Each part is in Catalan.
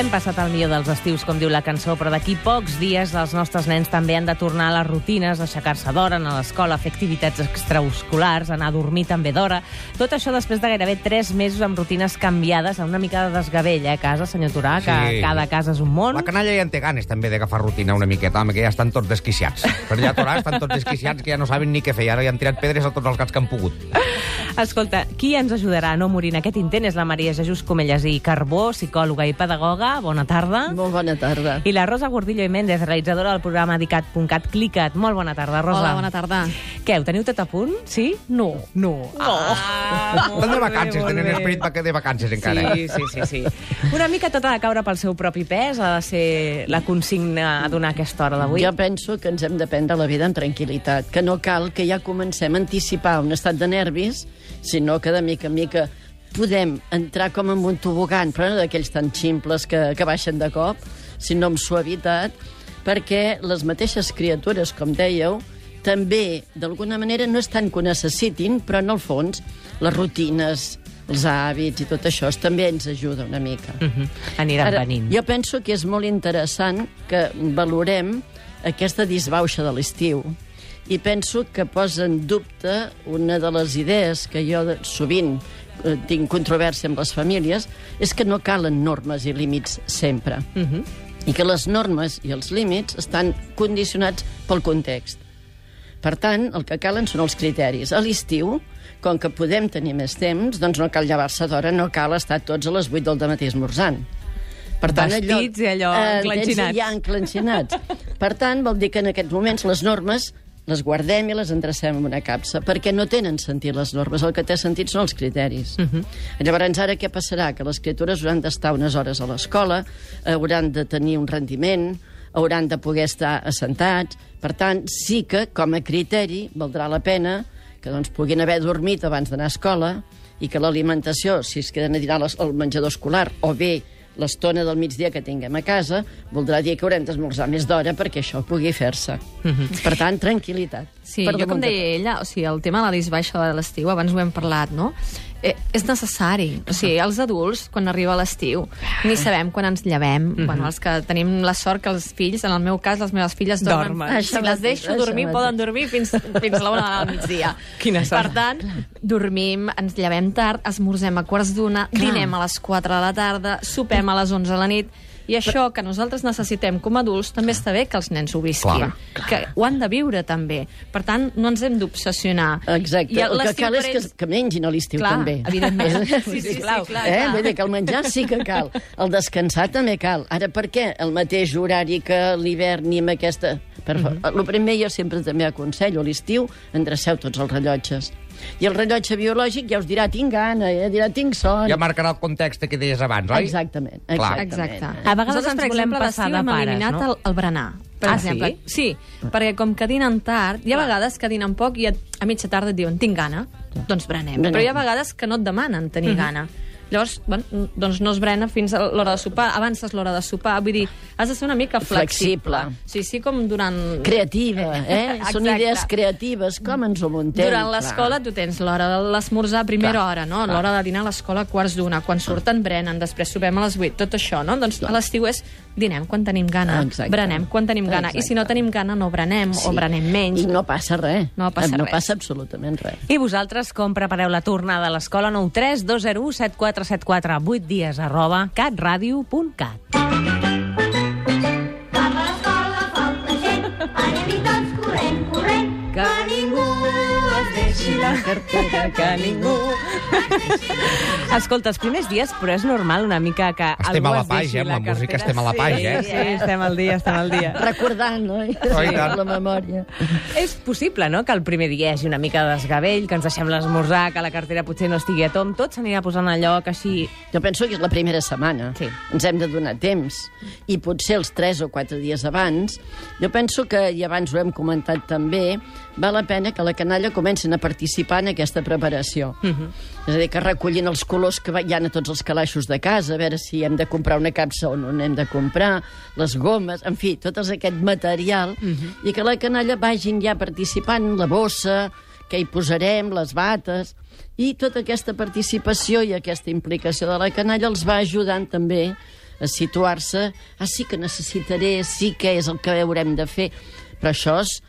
Hem passat el millor dels estius, com diu la cançó, però d'aquí pocs dies els nostres nens també han de tornar a les rutines, aixecar-se d'hora, anar a l'escola, fer activitats extraescolars, anar a dormir també d'hora. Tot això després de gairebé tres mesos amb rutines canviades, amb una mica de desgavell, eh, a casa, senyor Turà, que Sí. cada casa és un món. La canalla ja en té ganes, també, d'agafar rutina una miqueta, home, que ja estan tots desquiciats. Per allà a Torà estan tots desquiciats, que ja no saben ni què fer. Ara ja han tirat pedres a tots els gats que han pogut. Escolta, qui ens ajudarà a no morir en aquest intent és la Maria Jesús Comelles i Carbó, psicòloga i pedagoga. Bona tarda. Molt bona tarda. I la Rosa Gordillo i Méndez, realitzadora del programa Dicat.cat Clicat. Molt bona tarda, Rosa. Hola, bona tarda. Què, ho teniu tot a punt? Sí? No. No. Ah, molt Estan de vacances, tenen bé. esperit de vacances encara. Sí, sí, sí, sí. Una mica tot ha de caure pel seu propi pes, ha de ser la consigna a donar aquesta hora d'avui. Jo penso que ens hem de prendre la vida amb tranquil·litat, que no cal que ja comencem a anticipar un estat de nervis, sinó que de mica en mica podem entrar com en un tobogan, però no d'aquells tan ximples que, que baixen de cop, sinó amb suavitat, perquè les mateixes criatures, com dèieu, també, d'alguna manera, no és tant que ho necessitin, però en el fons, les rutines, els hàbits i tot això també ens ajuda una mica. Mhm. Aniran Ara, venint. jo penso que és molt interessant que valorem aquesta disbauxa de l'estiu i penso que posa en dubte una de les idees que jo sovint eh, tinc controvèrsia amb les famílies, és que no calen normes i límits sempre. Mhm. I que les normes i els límits estan condicionats pel context. Per tant, el que calen són els criteris. A l'estiu, com que podem tenir més temps, doncs no cal llevar-se d'hora, no cal estar tots a les 8 del matí esmorzant. Per Vestits i allò eh, enclenxinats. Ja enclenxinats. per tant, vol dir que en aquests moments les normes les guardem i les endrecem en una capsa, perquè no tenen sentit les normes, el que té sentit són els criteris. Uh -huh. Llavors, ara què passarà? Que les criatures hauran d'estar unes hores a l'escola, hauran de tenir un rendiment, hauran de poder estar assentats. Per tant, sí que, com a criteri, valdrà la pena que doncs, puguin haver dormit abans d'anar a escola i que l'alimentació, si es queden a dinar al menjador escolar, o bé l'estona del migdia que tinguem a casa, voldrà dir que haurem d'esmorzar més d'hora perquè això pugui fer-se. Per tant, tranquil·litat. Sí, Per jo com deia ella, o sigui, el tema de la disbaixa de l'estiu, abans ho hem parlat, no? Eh, és necessari. O sigui, els adults, quan arriba l'estiu, ni sabem quan ens llevem. Bueno, els que tenim la sort que els fills, en el meu cas, les meves filles dormen. Dormen. Això Si les deixo això dormir, mateix. poden dormir fins, fins a la una del migdia. Quina sort. Per tant, dormim, ens llevem tard, esmorzem a quarts d'una, dinem a les 4 de la tarda, sopem a les 11 de la nit, i això que nosaltres necessitem com a adults també està bé que els nens ho visquin. Clar, Que ho han de viure també. Per tant, no ens hem d'obsessionar. Exacte. I el que cal és que, que mengin a l'estiu Clar, també. evidentment. Sí, sí, clar, clar, eh? clar. Vull dir que el menjar sí que cal. El descansar també cal. Ara, per què el mateix horari que l'hivern ni amb aquesta... Per fa... Mhm. El primer jo sempre també aconsello, a l'estiu endreceu tots els rellotges. I el rellotge biològic ja us dirà tinc gana, ja dirà tinc son. Ja marcarà el context que deies abans, oi? Exactament, exactament. Exacte. A vegades Nosaltres, ens per volem exemple, passar l'estiu de hem pares, eliminat no? el, el berenar. Per Ah, exemple. sí? Sí, perquè com que dinen tard, hi ha vegades que dinen poc i a, a mitja tarda et diuen tinc gana, doncs berenem. Però hi ha vegades que no et demanen tenir gana. Llavors, bueno, doncs no es brena fins a l'hora de sopar, avances l'hora de sopar, vull dir, has de ser una mica flexible. Flexible. Sí, sí, com durant... Creativa, eh? Són Exacte. idees creatives, com ens ho muntem? Durant l'escola tu tens l'hora de l'esmorzar a primera Clar, hora, no? L'hora de dinar a l'escola a quarts d'una. Quan surten, brenen, després sopem a les 8. Tot això, no? Doncs a l'estiu és dinem quan tenim gana, Exacte. brenem quan tenim gana. I si no Exacte. tenim gana, no brenem o brenem menys. I no passa res. No passa no res. passa absolutament res. I vosaltres com prepareu la tornada a l'escola 93 201 7474 8 dies arroba catradio.cat Per l'escola falta gent, anem i tots corrent, corrent, que ningú es deixi la carpeta que ningú... Escolta, els primers dies, però és normal una mica que Estem algú a la es paix, eh, amb la música cartera. estem a la paix, sí, eh? Sí, estem al dia, estem al dia. Recordant, no? Oh, i tant. la memòria. És possible, no?, que el primer dia hi hagi una mica de desgavell, que ens deixem l'esmorzar, que la cartera potser no estigui a tom, tot s'anirà posant a lloc així... Jo penso que és la primera setmana. Sí. Ens hem de donar temps. I potser els 3 o 4 dies abans, jo penso que, i abans ho hem comentat també, val la pena que la canalla comencin a participar en aquesta preparació. Uh -huh. És a dir, que recollin els colors que hi ha a tots els calaixos de casa, a veure si hem de comprar una capsa o no n'hem de comprar, les gomes, en fi, tot aquest material, uh -huh. i que la canalla vagin ja participant, la bossa, què hi posarem, les bates... I tota aquesta participació i aquesta implicació de la canalla els va ajudant també a situar-se, ah, sí que necessitaré, sí que és el que haurem de fer, però això és,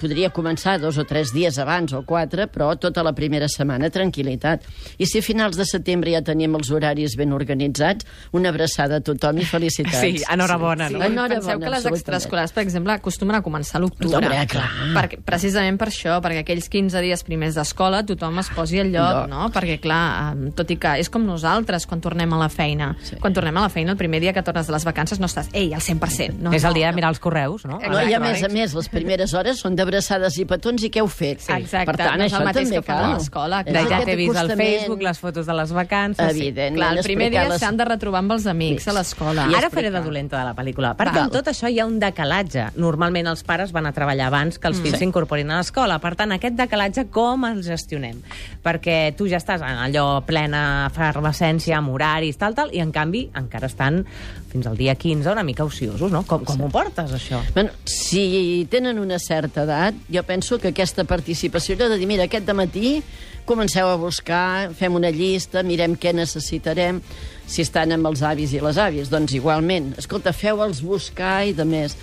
podria començar dos o tres dies abans o quatre, però tota la primera setmana, tranquil·litat. I si a finals de setembre ja tenim els horaris ben organitzats, una abraçada a tothom i felicitats. Sí, enhorabona, Sí, no? Enhorabona, penseu que les extraescolars, per exemple, acostumen a començar a l'octubre. Home, clar. Perquè, precisament per això, perquè aquells 15 dies primers d'escola tothom es posi al lloc, No. no? Perquè, clar, tot i que és com nosaltres quan tornem a la feina. Sí. Quan tornem a la feina, el primer dia que tornes de les vacances no estàs, ei, al 100%. No, És el no, dia de mirar els correus, no? No, I a més a més, les primeres hores són d'abraçades i petons i què heu fet? Sí. Exacte, per tant, no és això el mateix també que fan a cal. l'escola, ja t'he vist al. Facebook les fotos de les vacances. sí. Evidentment. Clar, el primer dia explicar-les- s'han de retrobar amb els amics Sí. a l'escola. Ara explicar. faré de dolenta de la pel·lícula, perquè Val. en tot això hi ha un decalatge. Normalment els pares van a treballar abans que els fills s'incorporin a l'escola. Per tant, aquest decalatge com el gestionem? Perquè tu ja estàs en allò plena efervescència, amb horaris, tal, tal, i en canvi encara estan fins al dia 15 una mica ociosos, no? Com, com ho portes, això? Bueno, si tenen una certa edat, jo penso que aquesta participació era de dir, mira, aquest matí comenceu a buscar, fem una llista, mirem què necessitarem, si estan amb els avis i les àvies, doncs igualment. Escolta, feu-els buscar i de més.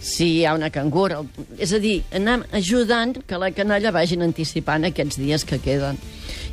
Si hi ha una cangur... el- És a dir, anem ajudant que la canalla vagin anticipant aquests dies que queden.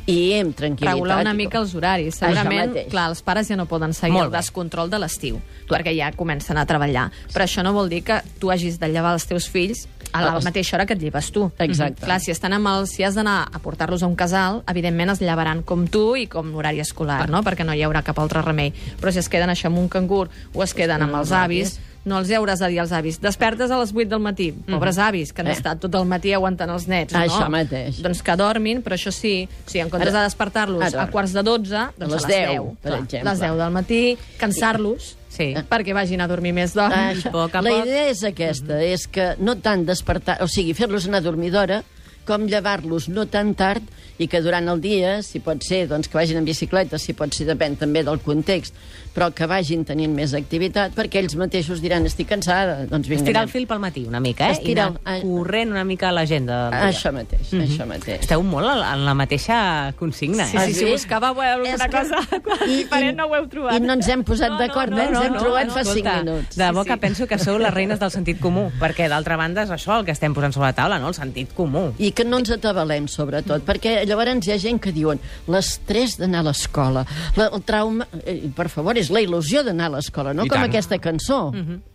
I amb tranquil·litat. regular una mica els horaris. Segurament, clar, els pares ja no poden seguir el descontrol de l'estiu, perquè ja comencen a treballar. Però això no vol dir que tu hagis de llevar els teus fills a la mateixa hora que et lleves tu. Exacte. Clar, si estan amb els, si has d'anar a portar-los a un casal, evidentment es llevaran com tu i com l'horari escolar, no? perquè no hi haurà cap altre remei. Però si es queden això amb un cangur o es queden amb els avis, no els hauràs de dir als avis despertes a les 8 del matí, pobres avis que han Eh. estat tot el matí aguantant els nets no? Això mateix. doncs que dormin, però això sí o sigui, en comptes Ara- de despertar-los ara. a quarts de 12 doncs A les a les 10, 10, per clar, exemple. a les 10 del matí cansar-los Sí. perquè vagin a dormir més d'hora Ah, això. poc a la poc. idea és aquesta, és que no tant despertar, o sigui, fer-los anar a dormir d'hora, com llevar-los no tan tard i que durant el dia, si pot ser doncs, que vagin en bicicleta, si pot ser, depèn també del context, però que vagin tenint més activitat, perquè ells mateixos diran, estic cansada, doncs vinga. Estirar el fil pel matí una mica, eh? Estirar I el- anar corrent una mica a l'agenda. del dia. Això mateix, això mateix. Esteu molt en la- mateixa consigna, Sí, eh? sí, si buscàveu alguna cosa diferent no ho heu trobat. I no ens hem posat d'acord, no, ens hem trobat fa cinc escolta, minuts. De debò Sí, sí. penso que sou les reines del sentit comú, perquè d'altra banda és això el que estem posant sobre la taula, no? El sentit comú. I que no ens atabalem, sobretot, perquè llavors hi ha gent que diuen l'estrès d'anar a l'escola, la- el trauma... Eh, per favor, és la il·lusió d'anar a l'escola, no I com tant. aquesta cançó.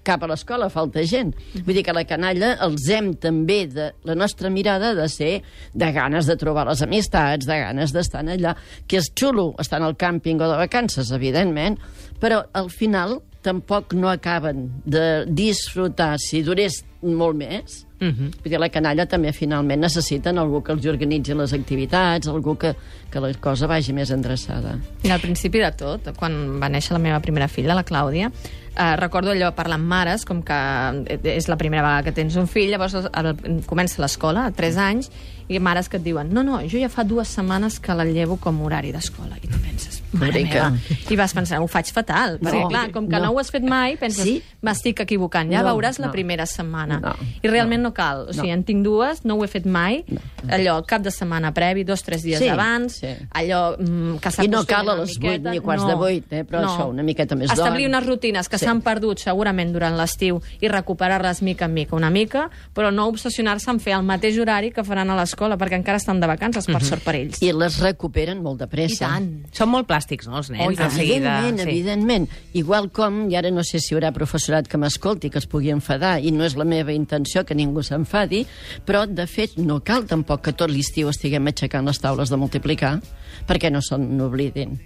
Cap a l'escola falta gent. Vull dir que la canalla els hem també de... La nostra mirada ha de ser de ganes de trobar les amistats, de ganes d'estar allà, que és xulo estar al càmping o de vacances, evidentment, però al final tampoc no acaben de disfrutar, si durés molt més, Uh -huh. Vull dir, la canalla també finalment necessiten algú que els organitzi les activitats, algú que, que la cosa vagi més endreçada. I al principi de tot, quan va néixer la meva primera filla, la Clàudia, eh, recordo allò parlant mares, com que eh, és la primera vegada que tens un fill, llavors el, el, comença l'escola, a 3 anys, i mares que et diuen, no, no, jo ja fa dues setmanes que la llevo com horari d'escola. I tu penses, mare Pobreca. meva. I vas pensar, ho faig fatal, perquè No, clar, com que no, no. ho has fet mai, penses, Sí. m'estic equivocant, ja No, veuràs la no. primera setmana. No, I realment no, cal, o sigui, no. en tinc dues, no ho he fet mai, allò, cap de setmana previ, dos, tres dies Sí, abans, sí. allò mm, que I no cal a les vuit ni quarts de vuit, eh, però això, una miqueta més Establir d'hora. unes rutines que Sí. s'han perdut segurament durant l'estiu i recuperar-les mica en mica, una mica, però no obsessionar-se en fer el mateix horari que faran a l'escola, perquè encara estan de vacances, per sort per ells. I les recuperen molt de I pressa. tant. Són molt plàstics, no, els nens? Oh, de seguida, evidentment, sí. evidentment. Igual com, i ara no sé si hi haurà professorat que m'escolti, que es pugui enfadar, i no és la meva intenció que ningú s'enfadi, però, de fet, no cal tampoc que tot l'estiu estiguem aixecant les taules de multiplicar, perquè no se'n n'oblidin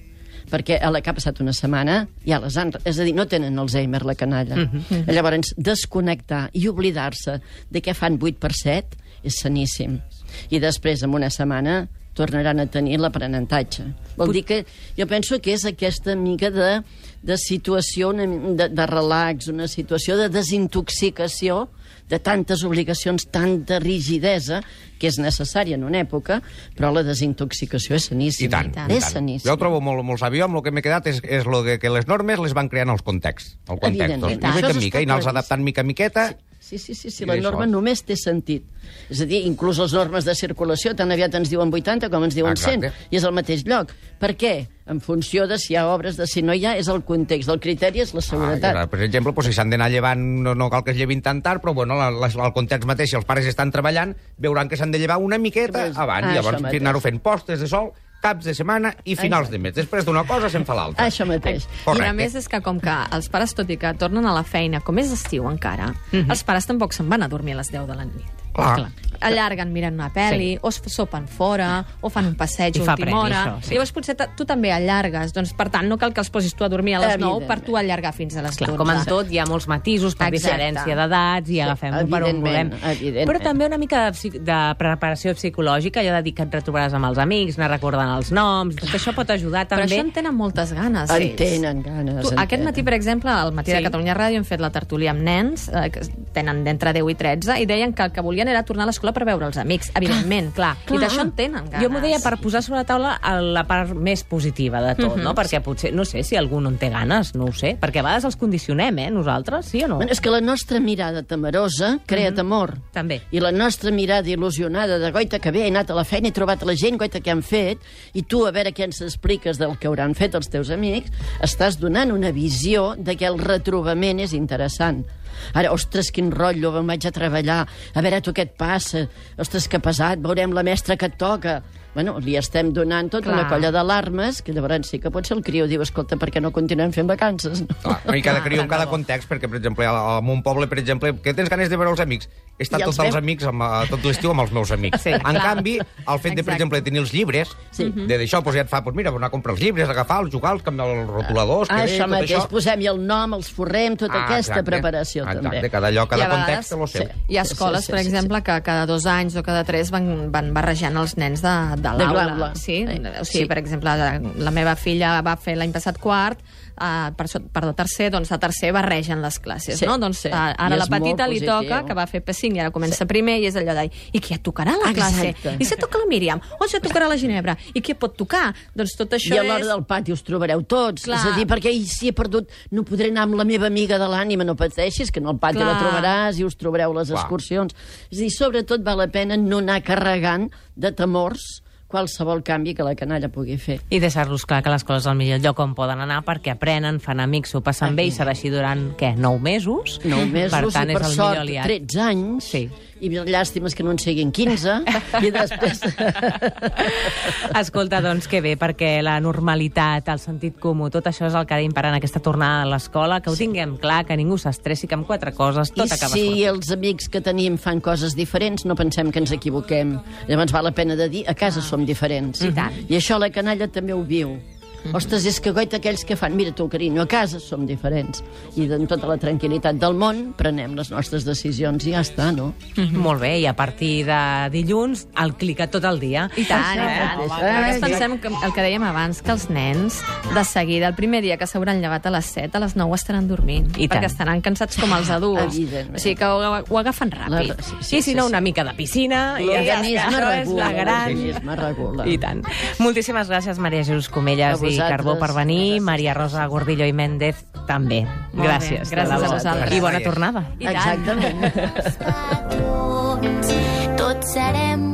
perquè a la que ha passat una setmana ja les han... És a dir, no tenen Alzheimer, la canalla. Llavors, desconnectar i oblidar-se de què fan 8 per 7 és saníssim. I després, en una setmana, tornaran a tenir l'aprenentatge. Vol dir que jo penso que és aquesta mica de, de situació, una de, de relax, una situació de desintoxicació de tantes obligacions, tanta rigidesa, que és necessària en una època, però la desintoxicació és I saníssima. tant, tant. i És tant. saníssim. Jo ho trobo molt, molt sabió, amb el que m'he quedat és, és lo que, que les normes les van creant els contexts. El context. Evidentment. I mica en mica, i anar-los adaptant mica en miqueta, Sí, sí, sí, sí I la això norma és- només té sentit. És a dir, inclús les normes de circulació tan aviat ens diuen 80 com ens diuen 100, Exacte. i és al mateix lloc. Per què? En funció de si hi ha obres, de si no hi ha, és el context. El criteri és la Ah, seguretat. ja, per exemple, pues, si s'han d'anar llevant, no, no cal que es llevin tan tard, però bueno, la, la, el context mateix, si els pares estan treballant, veuran que s'han de llevar una miqueta abans, ah, i llavors anar-ho fent postes de sol, caps de setmana i finals Exacte. de mes. Després d'una cosa se'n fa l'altra. Això mateix. I Correcte. a més és que com que els pares, tot i que tornen a la feina, com és estiu encara, els pares tampoc se'n van a dormir a les 10 de la nit. Clar. Clar. Allarguen mirant una pel·li, Sí. o es sopen fora, o fan un passeig a última premi, hora. això, sí. Llavors potser tu també allargues. Doncs, per tant, no cal que els posis tu a dormir a les 9 per tu allargar fins a les Clar, 12. com en tot, hi ha molts matisos per Exacte. diferència d'edats i agafem-ho per on volem. Però també una mica de, de preparació psicològica, allò de dir que et retrobaràs amb els amics, anar recordant els noms, tot això pot ajudar Però també. això en tenen moltes ganes. En tenen ganes. Tu, en aquest tenen. matí, per exemple, al matí Sí. de Catalunya Ràdio hem fet la tertúlia amb nens eh, que tenen d'entre 10 i 13 i deien que el que volien era tornar a l'escola per veure els amics, evidentment. Clar. I d'això en tenen ganes. Jo m'ho deia per posar sobre la taula la part més positiva de tot, no? Perquè potser, no sé si algú no en té ganes, no ho sé. Perquè a vegades els condicionem, eh, nosaltres, sí o no? Bueno, és que la nostra mirada temerosa crea temor. També. I la nostra mirada il·lusionada de goita que bé, he anat a la feina, he trobat la gent, goita què han fet, i tu a veure què ens expliques del que hauran fet els teus amics, estàs donant una visió de que el retrobament és interessant. Ara, ostres, quin rotllo, me'n vaig a treballar, a veure tu què et passa, ostres, que pesat, veurem la mestra que et toca. Bueno, li estem donant tota Clar. una colla d'alarmes, que llavors sí que potser el criu diu, escolta, per què no continuem fent vacances? No? Clar, no, I cada criu en cada context, perquè, per exemple, a- en un poble, per exemple, que tens ganes de veure els amics? He estat els tots els veu- amics, amb, eh, tot l'estiu amb els meus amics. Sí, en clar. canvi, el fet de, per Exacte. exemple, de tenir els llibres, Sí. de d'això, doncs ja et fa, doncs mira, anar a comprar els llibres, agafar-los, jugar-los, canviar els rotuladors, Ah, que bé, això tot mateix, això. posem-hi el nom, els forrem, tota Ah, aquesta exacte. preparació exacte. també. Cada lloc, cada context, vegades, lo seu. sí. Hi ha escoles, sí, sí, per sí, exemple, que cada dos anys o cada tres van, van barrejant els nens de, de l'aula. Sí? Eh, O sigui, sí. per exemple, la, la meva filla va fer l'any passat quart, uh, per, so- per de tercer, doncs a tercer barregen les classes, Sí, no? Doncs sí. uh, ara I la petita li toca, que va fer P5 i ara comença primer, i és allò de, i qui et tocarà la classe? Exacte. I se toca la Míriam? O se tocarà la Ginebra? I qui et pot tocar? Doncs tot això I a l'hora és... del pati us trobareu tots. Clar. És a dir, perquè "Ai, si he perdut, no podré anar amb la meva amiga de l'ànima, no pateixis, que en el pati Clar. la trobaràs i us trobareu les Clar. excursions. És a dir, sobretot val la pena no anar carregant de temors qualsevol canvi que la canalla pugui fer. I deixar-los clar que l'escola és el millor lloc on poden anar perquè aprenen, fan amics, s'ho passen bé i serà així durant, què, nou mesos? Nou mesos per tant, i per és el sort millor aliat. 13 anys Sí. i llàstimes que no en siguin 15 i després... Escolta, doncs que bé, perquè la normalitat, el sentit comú, tot això és el que ha d'imperar en aquesta tornada a l'escola, que ho tinguem clar, que ningú s'estressi, que amb quatre coses tot I acaba si sortint. els amics que tenim fan coses diferents, no pensem que ens equivoquem. Llavors val la pena de dir, a casa som diferents. I tant. I això la canalla també ho viu. Ostres, és que goita aquells que fan, mira tu, carinyo, a casa som diferents. I amb tota la tranquil·litat del món prenem les nostres decisions i ja està, no? Molt bé, i a partir de dilluns, el clica tot el dia. I tant, i Això tant. A més, Ai, pensem que el que dèiem abans, que els nens, de seguida, el primer dia que s'hauran llevat a les 7, a les 9 estaran dormint. I tant. perquè estaran cansats com els adults. O sigui que ho, ho agafen ràpid. La- sí, Sí, I si no, una mica de piscina, i ja està. L'organisme regula. la gran... L'organisme regula. I tant. Moltíssimes gràcies, Maria Jesús A Comelles i vosaltres. Carbó, per venir. Gràcies. Maria Rosa Gordillo i Méndez, també. Molt bé, Gràcies. gràcies de a vosaltres. I bona tornada. I tant. Exactament. Tots, tots serem